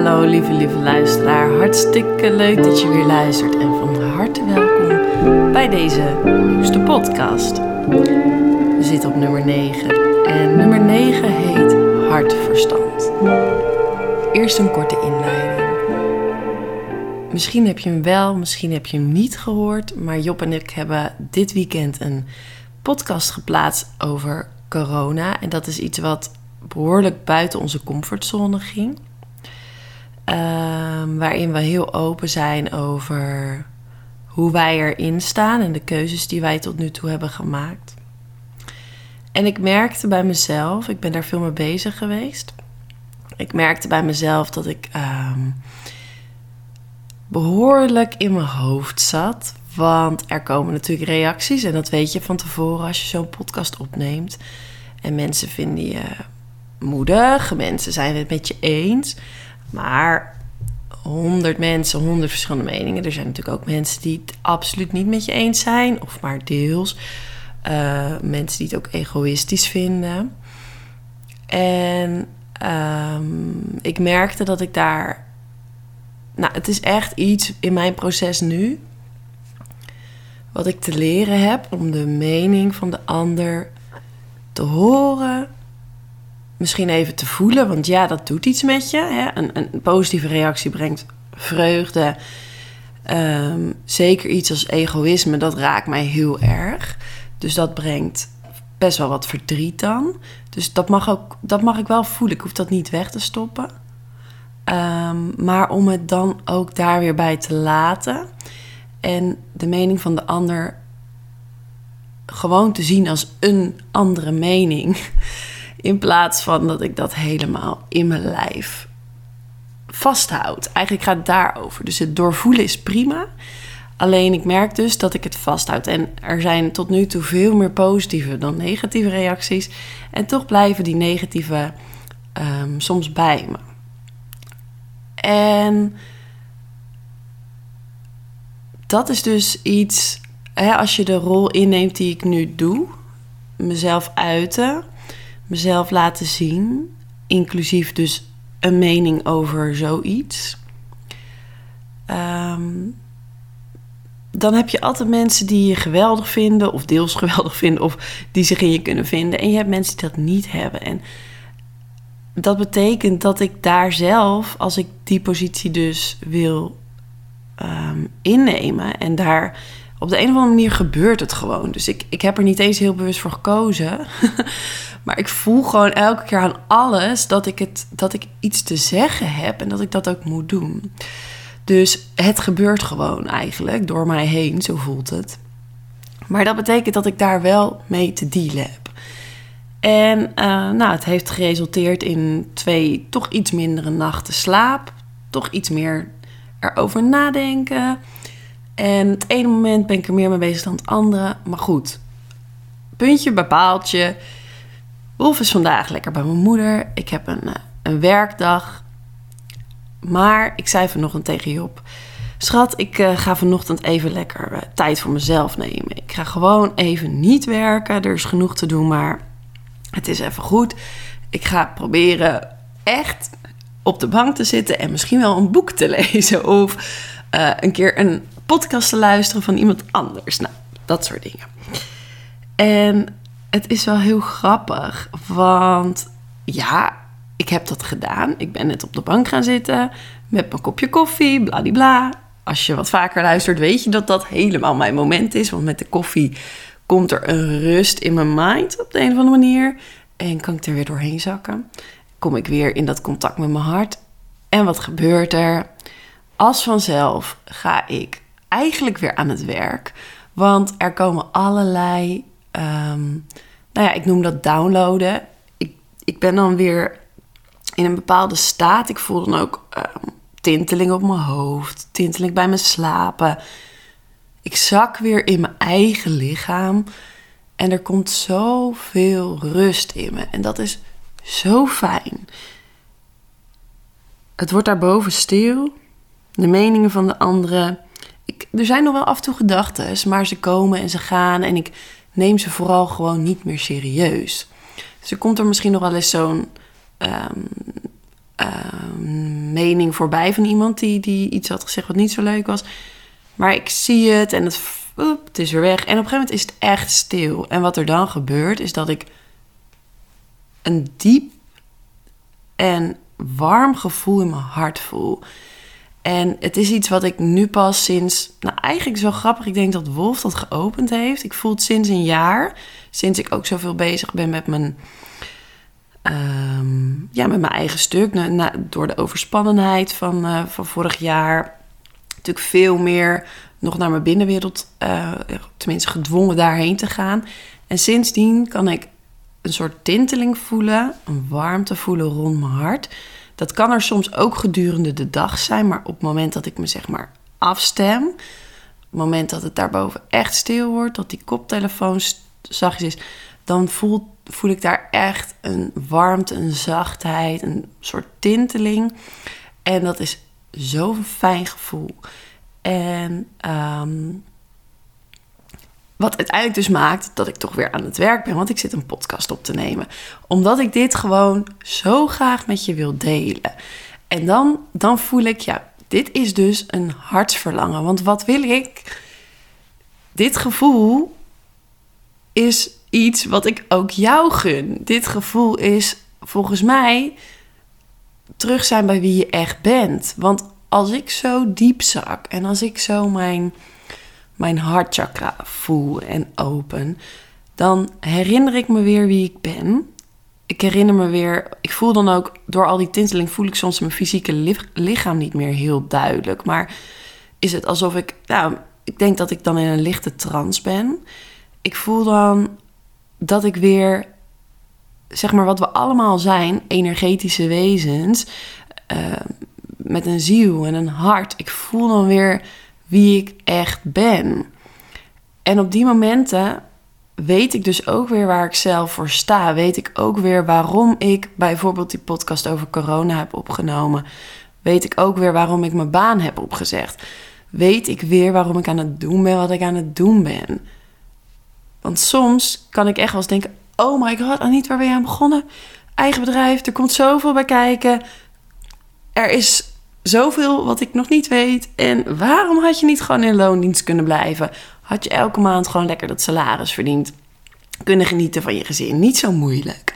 Hallo lieve lieve luisteraar, hartstikke leuk dat je weer luistert en van harte welkom bij deze nieuwste podcast. We zitten op nummer 9 en nummer 9 heet Hartverstand. Eerst een korte inleiding. Misschien heb je hem wel, misschien heb je hem niet gehoord, maar Job en ik hebben dit weekend een podcast geplaatst over corona. En dat is iets wat behoorlijk buiten onze comfortzone ging. Ehm, waarin we heel open zijn over hoe wij erin staan en de keuzes die wij tot nu toe hebben gemaakt. En ik merkte bij mezelf, ik ben daar veel mee bezig geweest. Ik merkte bij mezelf dat ik ehm, behoorlijk in mijn hoofd zat. Want er komen natuurlijk reacties en dat weet je van tevoren als je zo'n podcast opneemt. En mensen vinden je moedig, mensen zijn het met je eens. Maar honderd mensen, honderd verschillende meningen. Er zijn natuurlijk ook mensen die het absoluut niet met je eens zijn, of maar deels. Uh, mensen die het ook egoïstisch vinden. En um, ik merkte dat ik daar. Nou, het is echt iets in mijn proces nu. Wat ik te leren heb om de mening van de ander te horen misschien even te voelen. Want ja, dat doet iets met je. Hè? Een, een positieve reactie brengt vreugde. Um, zeker iets als egoïsme, dat raakt mij heel erg. Dus dat brengt best wel wat verdriet dan. Dus dat mag, ook, dat mag ik wel voelen. Ik hoef dat niet weg te stoppen. Um, maar om het dan ook daar weer bij te laten. En de mening van de ander gewoon te zien als een andere mening. In plaats van dat ik dat helemaal in mijn lijf vasthoud. Eigenlijk gaat het daarover. Dus het doorvoelen is prima. Alleen ik merk dus dat ik het vasthoud. En er zijn tot nu toe veel meer positieve dan negatieve reacties. En toch blijven die negatieve um, soms bij me. En dat is dus iets, hè, als je de rol inneemt die ik nu doe, mezelf uiten, mezelf laten zien, inclusief dus een mening over zoiets. Um, dan heb je altijd mensen die je geweldig vinden, of deels geweldig vinden, of die zich in je kunnen vinden. En je hebt mensen die dat niet hebben. En dat betekent dat ik daar zelf, als ik die positie dus wil um, innemen, en daar op de een of andere manier gebeurt het gewoon. Dus ik, ik heb er niet eens heel bewust voor gekozen. Maar ik voel gewoon elke keer aan alles dat ik, het, dat ik iets te zeggen heb en dat ik dat ook moet doen. Dus het gebeurt gewoon eigenlijk door mij heen, zo voelt het. Maar dat betekent dat ik daar wel mee te dealen heb. En uh, nou, het heeft geresulteerd in twee toch iets mindere nachten slaap. Toch iets meer erover nadenken. En het ene moment ben ik er meer mee bezig dan het andere. Maar goed, puntje bij. Wolf is vandaag lekker bij mijn moeder. Ik heb een, eh, een werkdag. Maar ik zei vanochtend tegen Job... Schat, ik uh, ga vanochtend even lekker uh, tijd voor mezelf nemen. Ik ga gewoon even niet werken. Er is genoeg te doen, maar het is even goed. Ik ga proberen echt op de bank te zitten en misschien wel een boek te lezen. Of een keer een podcast te luisteren van iemand anders. Nou, dat soort dingen. En het is wel heel grappig, want ja, ik heb dat gedaan. Ik ben net op de bank gaan zitten met mijn kopje koffie, bladibla. Als je wat vaker luistert, weet je dat dat helemaal mijn moment is. Want met de koffie komt er een rust in mijn mind op de een of andere manier. En kan ik er weer doorheen zakken. Kom ik weer in dat contact met mijn hart. En wat gebeurt er? Als vanzelf ga ik eigenlijk weer aan het werk. Want er komen allerlei um, nou ja, ik noem dat downloaden. Ik, ik ben dan weer in een bepaalde staat. Ik voel dan ook um, tinteling op mijn hoofd, tinteling bij mijn slapen. Ik zak weer in mijn eigen lichaam. En er komt zoveel rust in me. En dat is zo fijn. Het wordt daarboven stil. De meningen van de anderen. Ik, er zijn nog wel af en toe gedachten, maar ze komen en ze gaan. En ik neem ze vooral gewoon niet meer serieus. Dus er komt er misschien nog wel eens zo'n um, ehm, mening voorbij van iemand die, die iets had gezegd wat niet zo leuk was. Maar ik zie het en het, het is weer weg. En op een gegeven moment is het echt stil. En wat er dan gebeurt, is dat ik een diep en warm gevoel in mijn hart voel. En het is iets wat ik nu pas sinds, nou eigenlijk wel grappig, ik denk dat Wolf dat geopend heeft. Ik voel het sinds een jaar, sinds ik ook zoveel bezig ben met mijn, ehm, ja, met mijn eigen stuk. Door de overspannenheid van, uh, van vorig jaar. Natuurlijk veel meer nog naar mijn binnenwereld, uh, tenminste gedwongen daarheen te gaan. En sindsdien kan ik een soort tinteling voelen, een warmte voelen rond mijn hart. Dat kan er soms ook gedurende de dag zijn, maar op het moment dat ik me zeg maar afstem, op het moment dat het daarboven echt stil wordt, dat die koptelefoon zachtjes is, dan voel, voel ik daar echt een warmte, een zachtheid, een soort tinteling. En dat is zo'n fijn gevoel. En um, wat uiteindelijk dus maakt dat ik toch weer aan het werk ben, want ik zit een podcast op te nemen. Omdat ik dit gewoon zo graag met je wil delen. En dan, dan voel ik, ja, dit is dus een hartsverlangen. Want wat wil ik? Dit gevoel is iets wat ik ook jou gun. Dit gevoel is volgens mij terug zijn bij wie je echt bent. Want als ik zo diep zak en als ik zo mijn mijn hartchakra voel en open, dan herinner ik me weer wie ik ben. Ik herinner me weer, ik voel dan ook door al die tinteling, voel ik soms mijn fysieke lichaam niet meer heel duidelijk. Maar is het alsof ik, nou, ik denk dat ik dan in een lichte trance ben. Ik voel dan dat ik weer, zeg maar, wat we allemaal zijn, energetische wezens, uh, met een ziel en een hart. Ik voel dan weer wie ik echt ben. En op die momenten weet ik dus ook weer waar ik zelf voor sta. Weet ik ook weer waarom ik bijvoorbeeld die podcast over corona heb opgenomen. Weet ik ook weer waarom ik mijn baan heb opgezegd. Weet ik weer waarom ik aan het doen ben wat ik aan het doen ben. Want soms kan ik echt wel eens denken: oh my god, Aniet, waar ben je aan begonnen? Eigen bedrijf, er komt zoveel bij kijken. Er is zoveel wat ik nog niet weet. En waarom had je niet gewoon in loondienst kunnen blijven? Had je elke maand gewoon lekker dat salaris verdiend? Kunnen genieten van je gezin. Niet zo moeilijk.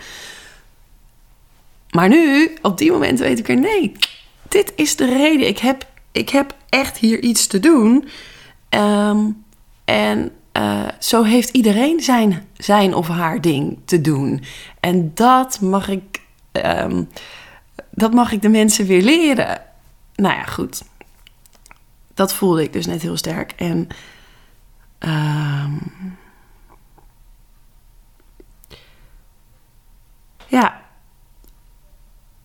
Maar nu, op die moment, weet ik er nee. Dit is de reden. Ik heb, ik heb echt hier iets te doen. Ehm, en uh, zo heeft iedereen zijn, zijn of haar ding te doen. En dat mag ik. Um, dat mag ik de mensen weer leren nou ja, goed. Dat voelde ik dus net heel sterk. En um, ja,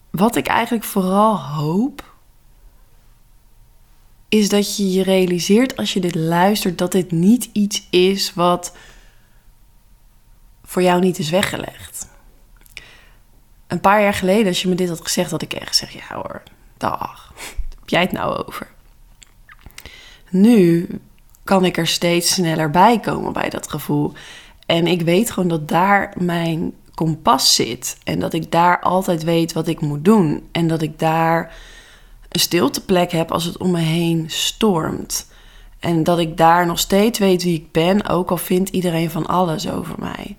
wat ik eigenlijk vooral hoop, is dat je je realiseert als je dit luistert dat dit niet iets is wat voor jou niet is weggelegd. Een paar jaar geleden, als je me dit had gezegd, had ik echt gezegd: ja hoor, dag jij het nou over? Nu kan ik er steeds sneller bij komen bij dat gevoel. En ik weet gewoon dat daar mijn kompas zit. En dat ik daar altijd weet wat ik moet doen. En dat ik daar een stilteplek heb als het om me heen stormt. En dat ik daar nog steeds weet wie ik ben, ook al vindt iedereen van alles over mij.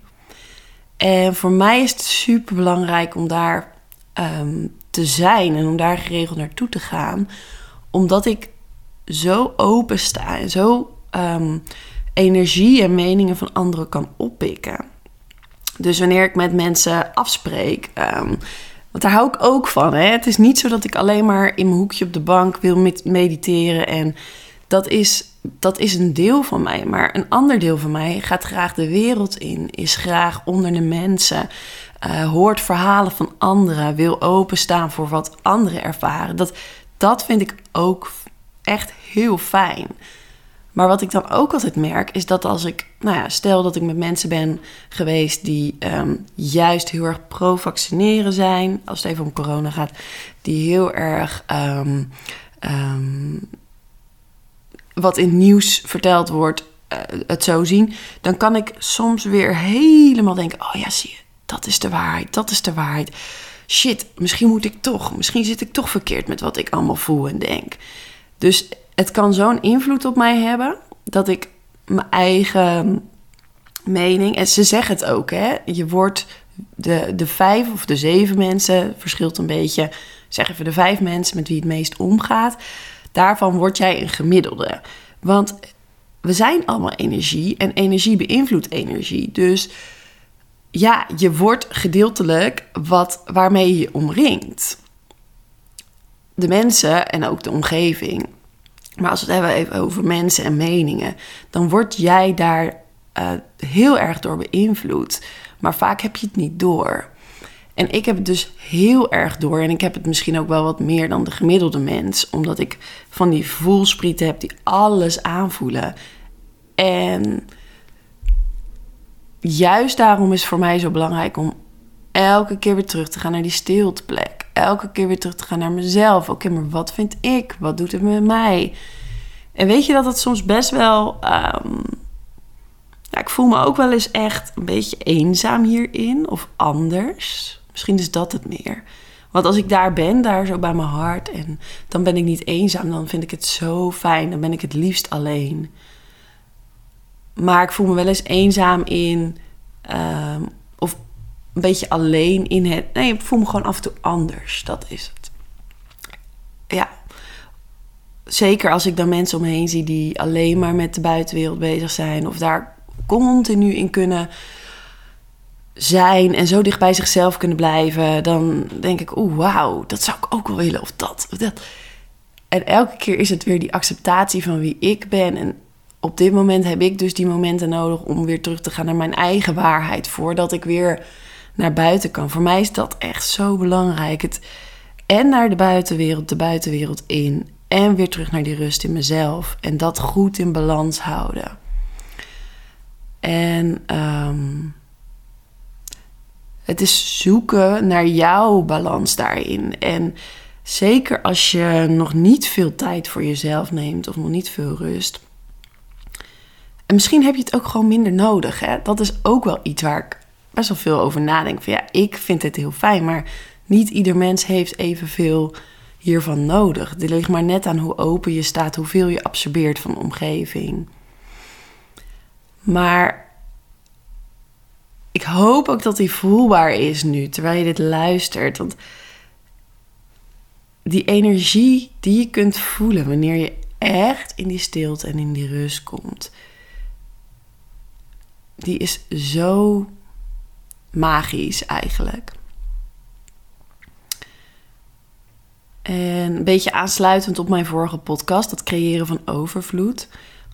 En voor mij is het super belangrijk om daar ehm, te zijn en om daar geregeld naartoe te gaan. Omdat ik zo open sta en zo ehm, energie en meningen van anderen kan oppikken. Dus wanneer ik met mensen afspreek, um, want daar hou ik ook van. Hè? Het is niet zo dat ik alleen maar in mijn hoekje op de bank wil mediteren. En dat is, dat is een deel van mij. Maar een ander deel van mij gaat graag de wereld in, is graag onder de mensen uh, hoort verhalen van anderen, wil openstaan voor wat anderen ervaren. Dat, dat vind ik ook echt heel fijn. Maar wat ik dan ook altijd merk, is dat als ik, nou ja, stel dat ik met mensen ben geweest die ehm, juist heel erg pro-vaccineren zijn, als het even om corona gaat, die heel erg um, um, wat in het nieuws verteld wordt, uh, het zo zien, dan kan ik soms weer helemaal denken: oh ja, zie je, dat is de waarheid, dat is de waarheid. shit, misschien moet ik toch, misschien zit ik toch verkeerd met wat ik allemaal voel en denk. Dus het kan zo'n invloed op mij hebben dat ik mijn eigen mening, en ze zeggen het ook, hè, je wordt de, de vijf of de zeven mensen, verschilt een beetje, zeg even de vijf mensen met wie het meest omgaat, daarvan word jij een gemiddelde. Want we zijn allemaal energie en energie beïnvloedt energie. Dus ja, je wordt gedeeltelijk wat waarmee je omringt. De mensen en ook de omgeving. Maar als we het hebben even over mensen en meningen, dan word jij daar uh, heel erg door beïnvloed. Maar vaak heb je het niet door. En ik heb het dus heel erg door. En ik heb het misschien ook wel wat meer dan de gemiddelde mens. Omdat ik van die voelsprieten heb die alles aanvoelen. En juist daarom is het voor mij zo belangrijk om elke keer weer terug te gaan naar die stilteplek. Elke keer weer terug te gaan naar mezelf. Oké, maar wat vind ik? Wat doet het met mij? En weet je dat het soms best wel. Um, ja, ik voel me ook wel eens echt een beetje eenzaam hierin of anders. Misschien is dat het meer. Want als ik daar ben, daar zo bij mijn hart, en dan ben ik niet eenzaam, dan vind ik het zo fijn. Dan ben ik het liefst alleen. Maar ik voel me wel eens eenzaam in. Um, of een beetje alleen in het. Nee, ik voel me gewoon af en toe anders. Dat is het. Ja. Zeker als ik dan mensen om me heen zie die alleen maar met de buitenwereld bezig zijn. Of daar continu in kunnen zijn en zo dicht bij zichzelf kunnen blijven, dan denk ik, oeh, wauw, dat zou ik ook wel willen, of dat, of dat. En elke keer is het weer die acceptatie van wie ik ben. En op dit moment heb ik dus die momenten nodig om weer terug te gaan naar mijn eigen waarheid, voordat ik weer naar buiten kan. Voor mij is dat echt zo belangrijk. Het, en naar de buitenwereld, de buitenwereld in. En weer terug naar die rust in mezelf. En dat goed in balans houden. En um, het is zoeken naar jouw balans daarin. En zeker als je nog niet veel tijd voor jezelf neemt of nog niet veel rust. En misschien heb je het ook gewoon minder nodig. Hè? Dat is ook wel iets waar ik best wel veel over nadenk. Van ja, ik vind het heel fijn, maar niet ieder mens heeft evenveel hiervan nodig. Het ligt maar net aan hoe open je staat, hoeveel je absorbeert van de omgeving. Maar ik hoop ook dat die voelbaar is nu, terwijl je dit luistert. Want die energie die je kunt voelen wanneer je echt in die stilte en in die rust komt, die is zo magisch eigenlijk. En een beetje aansluitend op mijn vorige podcast, dat creëren van overvloed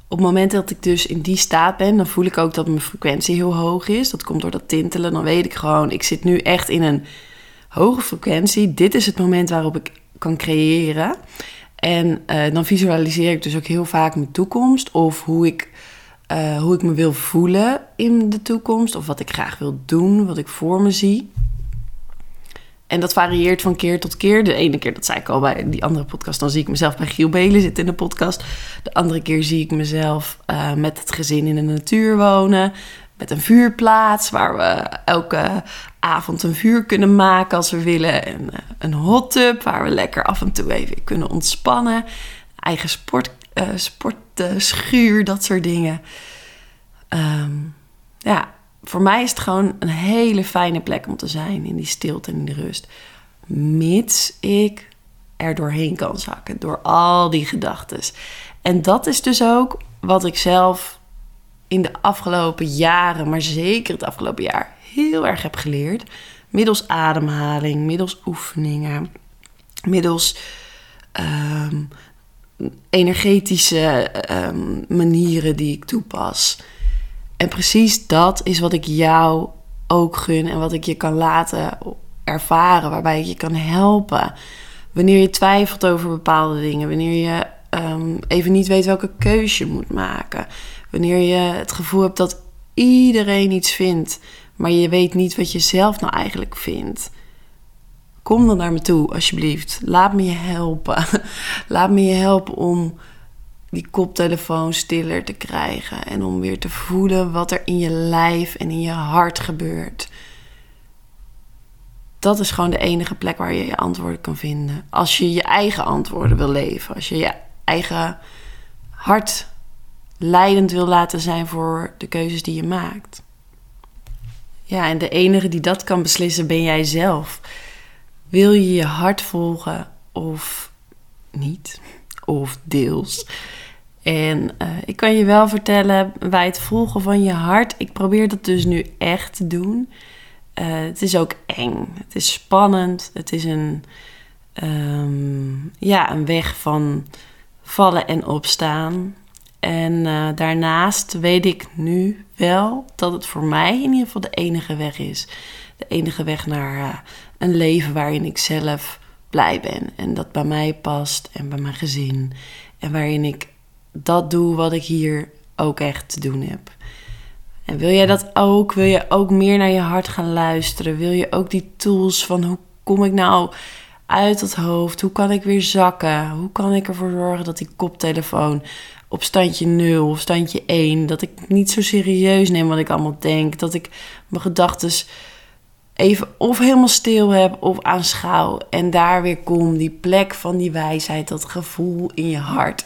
op het moment dat ik dus in die staat ben, dan voel ik ook dat mijn frequentie heel hoog is. Dat komt door dat tintelen. Dan weet ik gewoon, ik zit nu echt in een hoge frequentie. Dit is het moment waarop ik kan creëren. En uh, dan visualiseer ik dus ook heel vaak mijn toekomst. Of hoe ik, uh, hoe ik me wil voelen in de toekomst. Of wat ik graag wil doen, wat ik voor me zie. En dat varieert van keer tot keer. De ene keer, dat zei ik al bij die andere podcast, dan zie ik mezelf bij Giel Belen zitten in de podcast. De andere keer zie ik mezelf uh, met het gezin in de natuur wonen. Met een vuurplaats waar we elke avond een vuur kunnen maken als we willen. En uh, een hot tub waar we lekker af en toe even kunnen ontspannen. Eigen sport, uh, sportschuur, dat soort dingen. Um, ja, voor mij is het gewoon een hele fijne plek om te zijn in die stilte en in die rust. Mits ik er doorheen kan zakken, door al die gedachten. En dat is dus ook wat ik zelf in de afgelopen jaren, maar zeker het afgelopen jaar, heel erg heb geleerd. Middels ademhaling, middels oefeningen, middels ehm, energetische um, manieren die ik toepas. En precies dat is wat ik jou ook gun en wat ik je kan laten ervaren, waarbij ik je kan helpen. Wanneer je twijfelt over bepaalde dingen, wanneer je um, even niet weet welke keuze je moet maken, wanneer je het gevoel hebt dat iedereen iets vindt, maar je weet niet wat je zelf nou eigenlijk vindt. Kom dan naar me toe, alsjeblieft. Laat me je helpen. Laat me je helpen om die koptelefoon stiller te krijgen en om weer te voelen wat er in je lijf en in je hart gebeurt. dat is gewoon de enige plek waar je je antwoorden kan vinden. Als je je eigen antwoorden wil leven. Als je je eigen hart leidend wil laten zijn voor de keuzes die je maakt. Ja, en de enige die dat kan beslissen ben jij zelf. Wil je je hart volgen of niet? Of deels? En uh, ik kan je wel vertellen, bij het volgen van je hart, ik probeer dat dus nu echt te doen. Uh, het is ook eng. Het is spannend. Het is een, um, ja, een weg van vallen en opstaan. En uh, daarnaast weet ik nu wel dat het voor mij in ieder geval de enige weg is. De enige weg naar uh, een leven waarin ik zelf blij ben. En dat bij mij past en bij mijn gezin. En waarin ik dat doe wat ik hier ook echt te doen heb. En wil jij dat ook? Wil je ook meer naar je hart gaan luisteren? Wil je ook die tools van hoe kom ik nou uit het hoofd? Hoe kan ik weer zakken? Hoe kan ik ervoor zorgen dat die koptelefoon op standje 0 of standje 1, dat ik niet zo serieus neem wat ik allemaal denk, dat ik mijn gedachten even of helemaal stil heb of aanschouw en daar weer kom, die plek van die wijsheid, dat gevoel in je hart.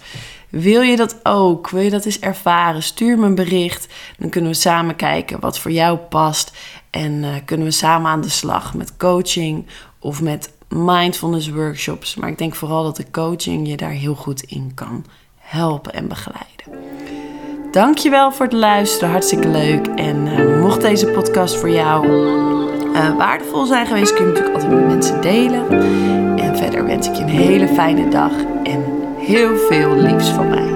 Wil je dat ook? Wil je dat eens ervaren? Stuur me een bericht. Dan kunnen we samen kijken wat voor jou past. En uh, kunnen we samen aan de slag met coaching of met mindfulness workshops. Maar ik denk vooral dat de coaching je daar heel goed in kan helpen en begeleiden. Dankjewel voor het luisteren. Hartstikke leuk. En uh, mocht deze podcast voor jou uh, waardevol zijn geweest, kun je natuurlijk altijd met mensen delen. En verder wens ik je een hele fijne dag en heel veel liefs van mij.